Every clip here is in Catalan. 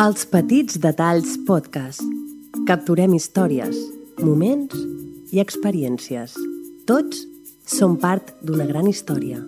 Els Petits Detalls Podcast. Capturem històries, moments i experiències. Tots som part d'una gran història.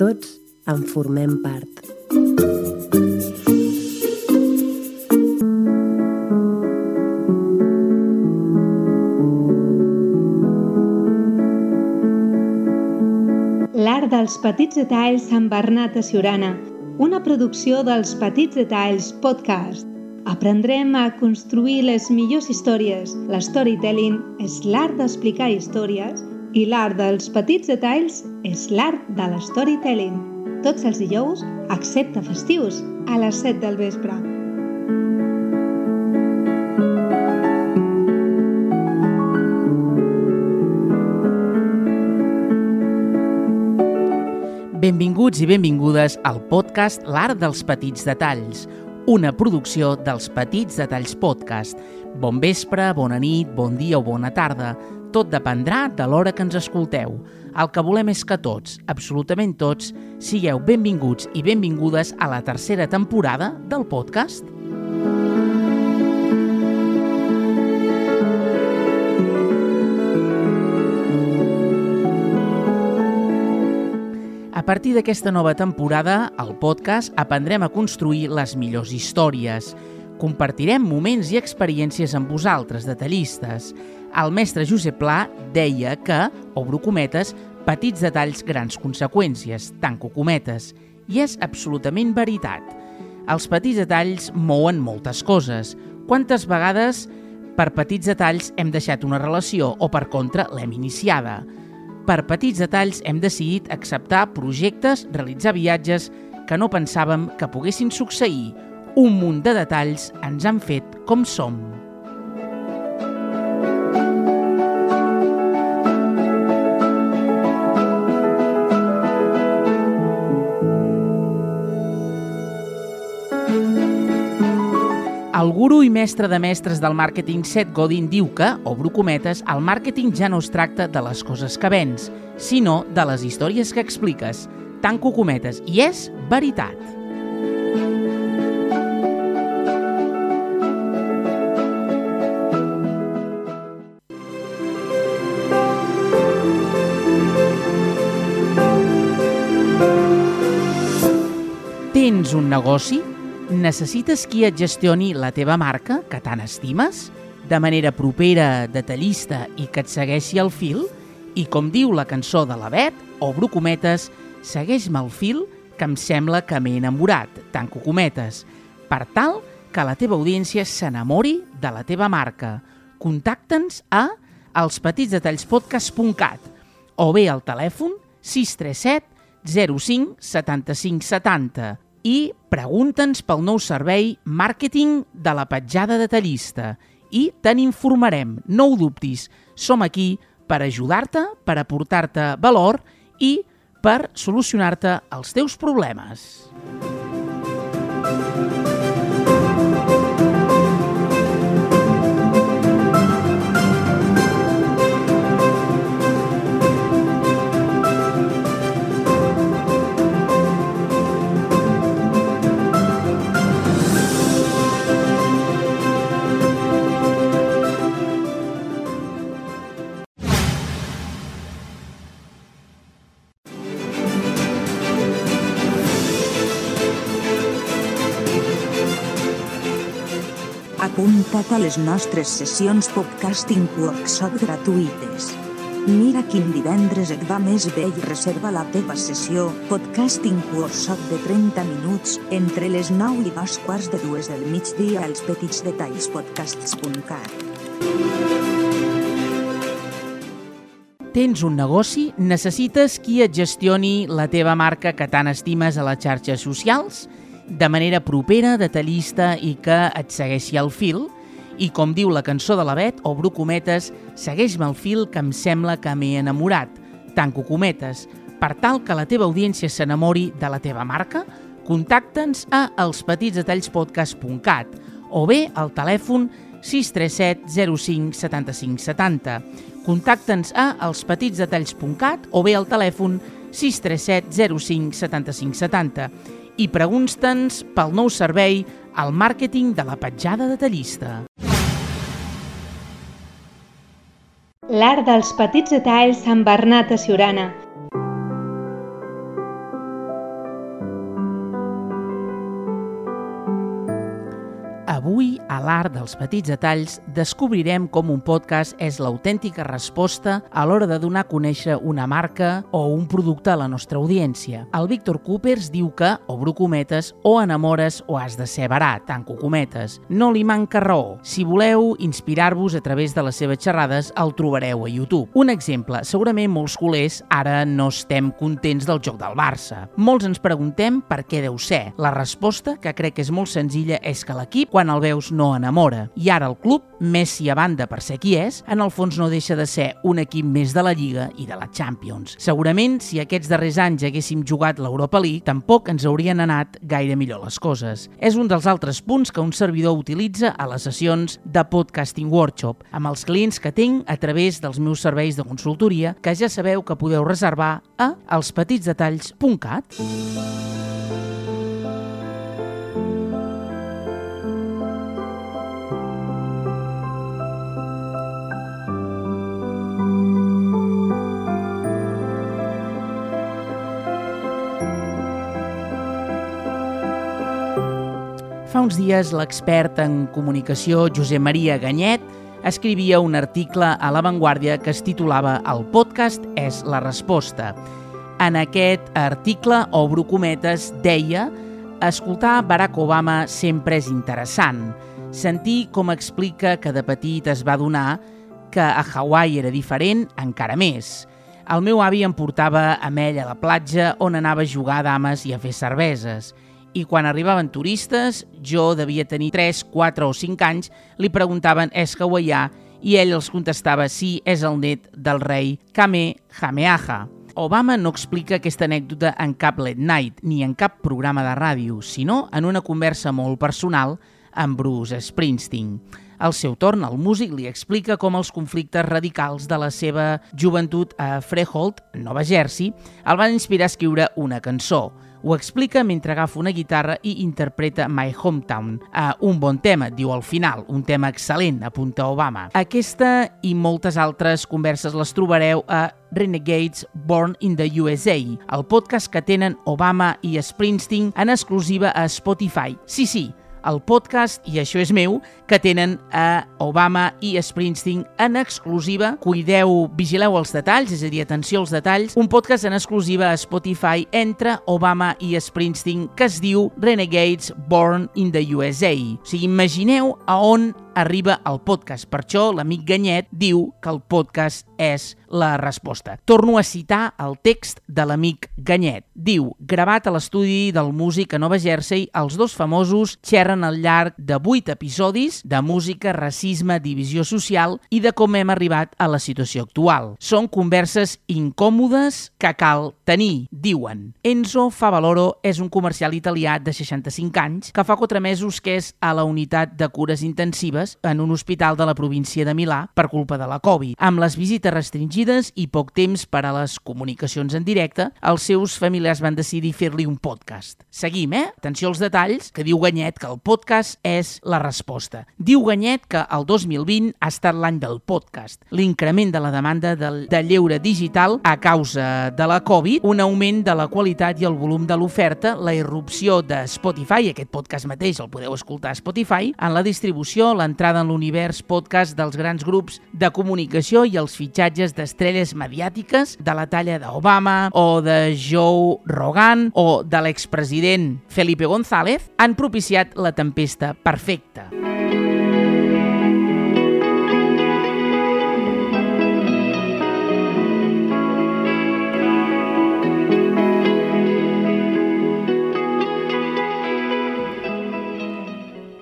Tots en formem part. L'art dels petits detalls amb Bernat de Siurana, una producció dels Petits Detalls Podcast. Aprendrem a construir les millors històries. L'storytelling és l'art d'explicar històries i l'art dels petits detalls és l'art de l'storytelling. Tots els dijous, excepte festius, a les 7 del vespre. Benvinguts i benvingudes al podcast L'Art dels Petits Detalls, una producció dels Petits Detalls Podcast. Bon vespre, bona nit, bon dia o bona tarda. Tot dependrà de l'hora que ens escolteu. El que volem és que tots, absolutament tots, sigueu benvinguts i benvingudes a la tercera temporada del podcast. A partir d'aquesta nova temporada, al podcast aprendrem a construir les millors històries. Compartirem moments i experiències amb vosaltres, detallistes. El mestre Josep Pla deia que, obro cometes, petits detalls, grans conseqüències, tanco cometes. I és absolutament veritat. Els petits detalls mouen moltes coses. Quantes vegades per petits detalls hem deixat una relació o, per contra, l'hem iniciada? Per petits detalls hem decidit acceptar projectes, realitzar viatges que no pensàvem que poguessin succeir. Un munt de detalls ens han fet com som. El guru i mestre de mestres del màrqueting Seth Godin diu que, obro cometes, el màrqueting ja no es tracta de les coses que vens, sinó de les històries que expliques. Tanco cometes, i és veritat. Tens un negoci? Necessites qui et gestioni la teva marca, que tant estimes, de manera propera, detallista i que et segueixi el fil? I com diu la cançó de la Bet, obro cometes, segueix-me el fil que em sembla que m'he enamorat, tanco cometes, per tal que la teva audiència s'enamori de la teva marca. Contacta'ns a elspetitsdetallspodcast.cat o bé al telèfon 637 05 75 70 i pregunta'ns pel nou servei Màrqueting de la petjada detallista i te n'informarem, no ho dubtis. Som aquí per ajudar-te, per aportar-te valor i per solucionar-te els teus problemes. Apunta't a les nostres sessions podcasting workshop gratuïtes. Mira quin divendres et va més bé i reserva la teva sessió podcasting workshop de 30 minuts entre les 9 i dos quarts de dues del migdia als petits detalls podcasts.cat. Tens un negoci? Necessites qui et gestioni la teva marca que tant estimes a les xarxes socials? De manera propera, detallista i que et segueixi el fil. I com diu la cançó de la Bet, obro cometes, segueix-me el fil que em sembla que m'he enamorat. Tanco cometes. Per tal que la teva audiència s'enamori de la teva marca, contacta'ns a elspetitsdetallspodcast.cat o bé al telèfon 637 05 75 70. Contacta'ns a elspetitsdetalls.cat o bé al telèfon 637 05 75 70 i pregunta'ns pel nou servei al màrqueting de la petjada detallista. L'art dels petits detalls amb Bernat a Siurana. Avui, a l'art dels petits detalls, descobrirem com un podcast és l'autèntica resposta a l'hora de donar a conèixer una marca o un producte a la nostra audiència. El Víctor Coopers diu que, obro cometes, o enamores o has de ser barat, tanco cometes. No li manca raó. Si voleu inspirar-vos a través de les seves xerrades, el trobareu a YouTube. Un exemple, segurament molts culers ara no estem contents del joc del Barça. Molts ens preguntem per què deu ser. La resposta, que crec que és molt senzilla, és que l'equip quan el veus no enamora. I ara el club, Messi a banda per ser qui és, en el fons no deixa de ser un equip més de la Lliga i de la Champions. Segurament, si aquests darrers anys haguéssim jugat l'Europa League, tampoc ens haurien anat gaire millor les coses. És un dels altres punts que un servidor utilitza a les sessions de Podcasting Workshop, amb els clients que tinc a través dels meus serveis de consultoria, que ja sabeu que podeu reservar a elspetitsdetalls.cat. Fa uns dies l'expert en comunicació Josep Maria Ganyet escrivia un article a La Vanguardia que es titulava El podcast és la resposta. En aquest article, obro cometes, deia escoltar Barack Obama sempre és interessant. Sentir com explica que de petit es va donar que a Hawaii era diferent encara més. El meu avi em portava amb ell a la platja on anava a jugar a dames i a fer cerveses i quan arribaven turistes, jo devia tenir 3, 4 o 5 anys, li preguntaven és hawaià i ell els contestava sí, és el net del rei Kamehameha. Obama no explica aquesta anècdota en cap late night ni en cap programa de ràdio, sinó en una conversa molt personal amb Bruce Springsteen. Al seu torn, el músic li explica com els conflictes radicals de la seva joventut a Freehold, Nova Jersey, el van inspirar a escriure una cançó, ho explica mentre agafa una guitarra i interpreta My Hometown. Uh, un bon tema, diu al final, un tema excel·lent, apunta Obama. Aquesta i moltes altres converses les trobareu a Renegades Born in the USA, el podcast que tenen Obama i Springsteen en exclusiva a Spotify. Sí, sí, el podcast, i això és meu, que tenen a Obama i Springsteen en exclusiva. Cuideu, vigileu els detalls, és a dir, atenció als detalls. Un podcast en exclusiva a Spotify entre Obama i Springsteen que es diu Renegades Born in the USA. O sigui, imagineu a on arriba el podcast. Per això l'amic Ganyet diu que el podcast és la resposta. Torno a citar el text de l'amic Ganyet. Diu, gravat a l'estudi del músic a Nova Jersey, els dos famosos xerren al llarg de vuit episodis de música, racisme, divisió social i de com hem arribat a la situació actual. Són converses incòmodes que cal tenir, diuen. Enzo Favaloro és un comercial italià de 65 anys que fa 4 mesos que és a la unitat de cures intensives en un hospital de la província de Milà per culpa de la Covid. Amb les visites restringides i poc temps per a les comunicacions en directe, els seus familiars van decidir fer-li un podcast. Seguim, eh? Atenció als detalls, que diu Ganyet que el podcast és la resposta. Diu Ganyet que el 2020 ha estat l'any del podcast. L'increment de la demanda del, de lleure digital a causa de la Covid, un augment de la qualitat i el volum de l'oferta, la irrupció de Spotify, aquest podcast mateix el podeu escoltar a Spotify, en la distribució, l'entrada en l'univers podcast dels grans grups de comunicació i els fitxatges d'estrelles mediàtiques de la talla d'Obama o de Joe Rogan o de l'expresident Felipe González han propiciat la tempesta perfecta.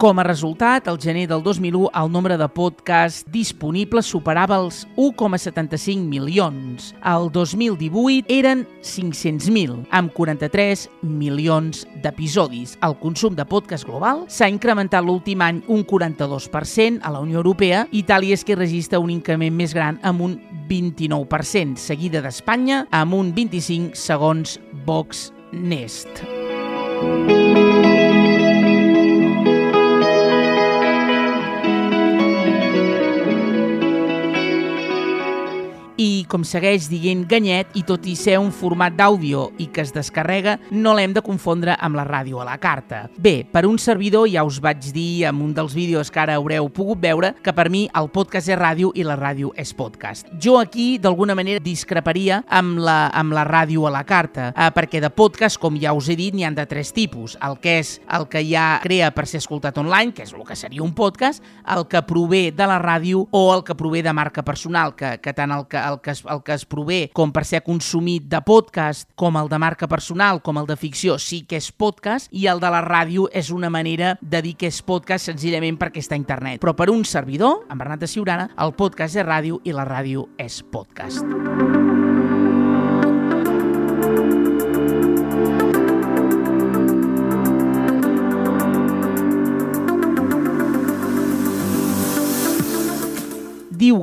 Com a resultat, al gener del 2001, el nombre de podcasts disponibles superava els 1,75 milions. Al 2018 eren 500.000, amb 43 milions d'episodis. El consum de podcast global s'ha incrementat l'últim any un 42% a la Unió Europea. Itàlia és que registra un increment més gran amb un 29%, seguida d'Espanya amb un 25 segons Vox Nest. Com segueix dient Ganyet i tot i ser un format d'àudio i que es descarrega, no l'hem de confondre amb la ràdio a la carta. Bé, per un servidor ja us vaig dir en un dels vídeos que ara haureu pogut veure que per mi el podcast és ràdio i la ràdio és podcast. Jo aquí, d'alguna manera, discreparia amb la, amb la ràdio a la carta, eh, perquè de podcast, com ja us he dit, n'hi han de tres tipus. El que és el que ja crea per ser escoltat online, que és el que seria un podcast, el que prové de la ràdio o el que prové de marca personal, que, que tant el que, el que es es, el que es prové com per ser consumit de podcast, com el de marca personal, com el de ficció, sí que és podcast, i el de la ràdio és una manera de dir que és podcast senzillament perquè està a internet. Però per un servidor, en Bernat de Ciurana, el podcast és ràdio i la ràdio és podcast. diu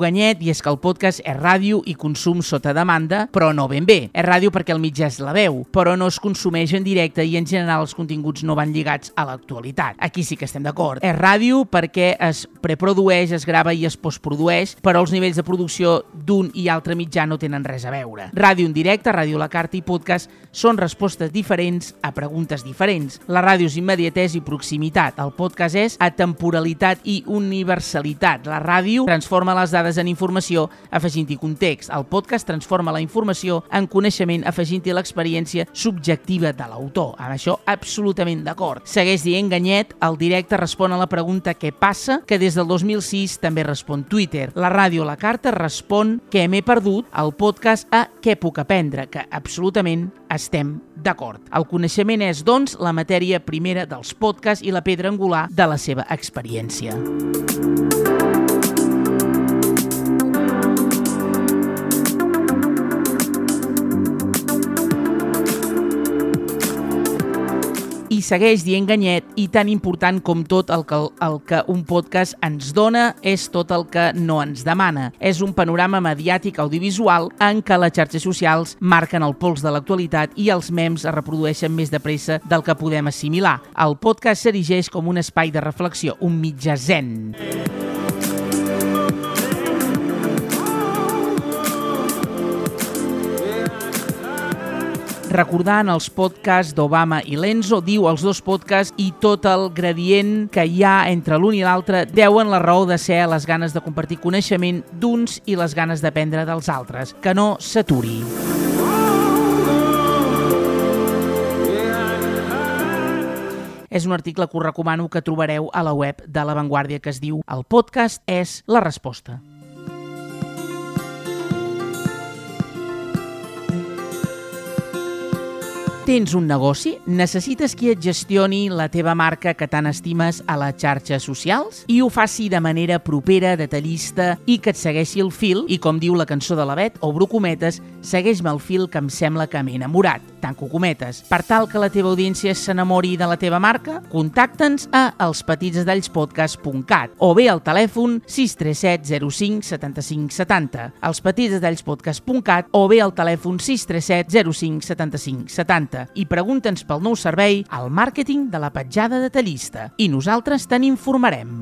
Ganyet i és que el podcast és ràdio i consum sota demanda, però no ben bé. És ràdio perquè el mitjà és la veu, però no es consumeix en directe i en general els continguts no van lligats a l'actualitat. Aquí sí que estem d'acord. És ràdio perquè es preprodueix, es grava i es postprodueix, però els nivells de producció d'un i altre mitjà no tenen res a veure. Ràdio en directe, ràdio a la carta i podcast són respostes diferents a preguntes diferents. La ràdio és immediatesa i proximitat. El podcast és atemporalitat i universalitat. La ràdio transforma les les dades en informació afegint-hi context. El podcast transforma la informació en coneixement afegint-hi l'experiència subjectiva de l'autor. Amb això absolutament d'acord. Segueix dient Ganyet, el directe respon a la pregunta què passa, que des del 2006 també respon Twitter. La ràdio la carta respon què m'he perdut, el podcast a què puc aprendre, que absolutament estem d'acord. El coneixement és, doncs, la matèria primera dels podcasts i la pedra angular de la seva experiència. i segueix dient Ganyet i tan important com tot el que, el que un podcast ens dona és tot el que no ens demana. És un panorama mediàtic audiovisual en què les xarxes socials marquen el pols de l'actualitat i els memes es reprodueixen més de pressa del que podem assimilar. El podcast s'erigeix com un espai de reflexió, un mitjà zen. Recordant els podcasts d'Obama i Lenzo, diu els dos podcasts i tot el gradient que hi ha entre l'un i l'altre deuen la raó de ser les ganes de compartir coneixement d'uns i les ganes d'aprendre dels altres. Que no s'aturi. És un article que us recomano que trobareu a la web de La Vanguardia que es diu El podcast és la resposta. Tens un negoci? Necessites qui et gestioni la teva marca que tant estimes a les xarxes socials i ho faci de manera propera, detallista i que et segueixi el fil i, com diu la cançó de la Bet, obro cometes, segueix-me el fil que em sembla que m'he enamorat, tanco cometes. Per tal que la teva audiència s'enamori de la teva marca, contacta'ns a elspetitsdellspodcast.cat o bé al telèfon 637 05 75 70, elspetitsdellspodcast.cat o bé al telèfon 637 05 75 70 i pregunta'ns pel nou servei al màrqueting de la petjada detallista i nosaltres te n'informarem.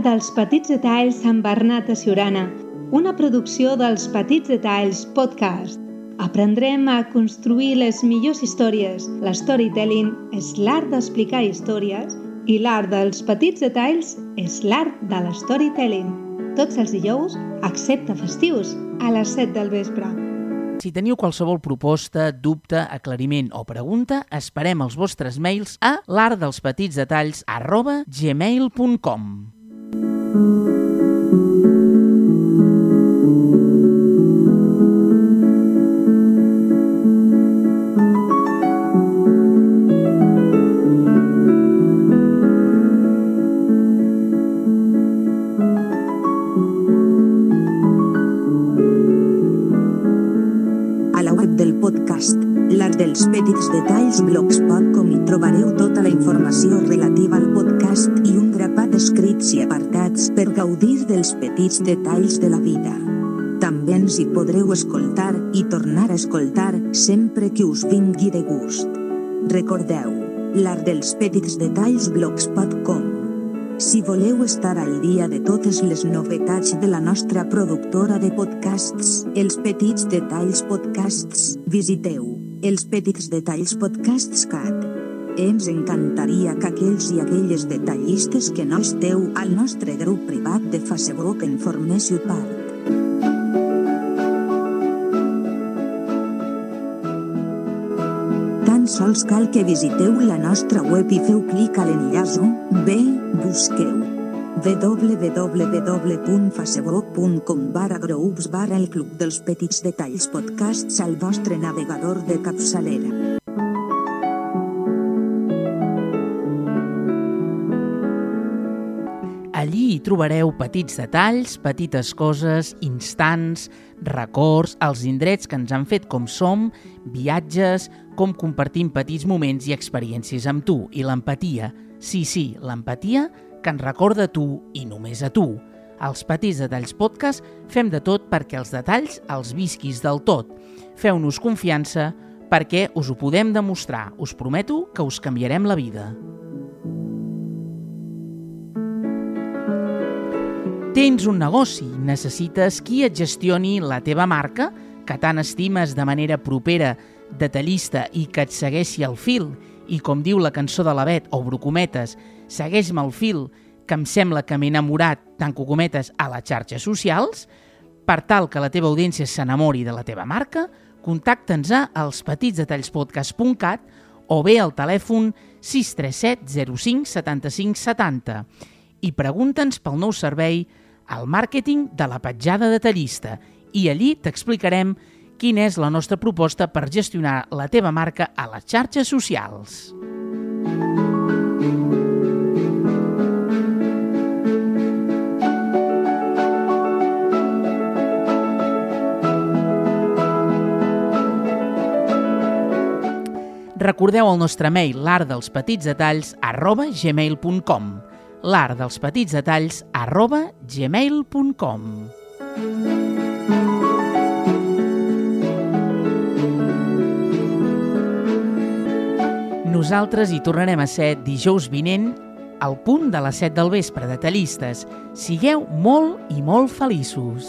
L'art dels petits detalls amb Bernat de una producció dels Petits Detalls Podcast. Aprendrem a construir les millors històries. L'storytelling és l'art d'explicar històries i l'art dels petits detalls és l'art de l'storytelling. Tots els dijous, excepte festius, a les 7 del vespre. Si teniu qualsevol proposta, dubte, aclariment o pregunta, esperem els vostres mails a l'artdelspetitsdetalls arroba gmail.com podcast, blogs.com hi trobareu tota la informació relativa al podcast i d'escrits i apartats per gaudir dels petits detalls de la vida. També ens hi podreu escoltar i tornar a escoltar sempre que us vingui de gust. Recordeu, l'art dels petits detalls blogspot.com. Si voleu estar al dia de totes les novetats de la nostra productora de podcasts, Els Petits Detalls Podcasts, visiteu Els Petits Detalls Podcasts CAT. Ens encantaria que aquells i aquelles detallistes que no esteu al nostre grup privat de Facebook en forméssiu part. Tan sols cal que visiteu la nostra web i feu clic a l'enllaç bé, busqueu www.facebook.com barra groups barra el Club dels Petits Detalls Podcasts al vostre navegador de capçalera. Trobareu petits detalls, petites coses, instants, records, els indrets que ens han fet com som, viatges, com compartim petits moments i experiències amb tu i l'empatia. Sí, sí, l'empatia que ens recorda tu i només a tu. Als Petits Detalls Podcast fem de tot perquè els detalls els visquis del tot. Feu-nos confiança perquè us ho podem demostrar. Us prometo que us canviarem la vida. Tens un negoci, necessites qui et gestioni la teva marca, que tant estimes de manera propera, detallista i que et segueixi al fil, i com diu la cançó de la Bet o Brocometes, segueix-me al fil, que em sembla que m'he enamorat, tant cocometes, a les xarxes socials, per tal que la teva audiència s'enamori de la teva marca, contacta'ns a elspetitsdetallspodcast.cat o bé al telèfon 637 05 75 70 i pregunta'ns pel nou servei al màrqueting de la petjada detallista i allí t'explicarem quina és la nostra proposta per gestionar la teva marca a les xarxes socials. Recordeu el nostre mail l'art dels petits detalls arroba gmail.com l'art dels petits detalls arroba gmail.com Nosaltres hi tornarem a ser dijous vinent al punt de les 7 del vespre, detallistes. Sigueu molt i molt feliços.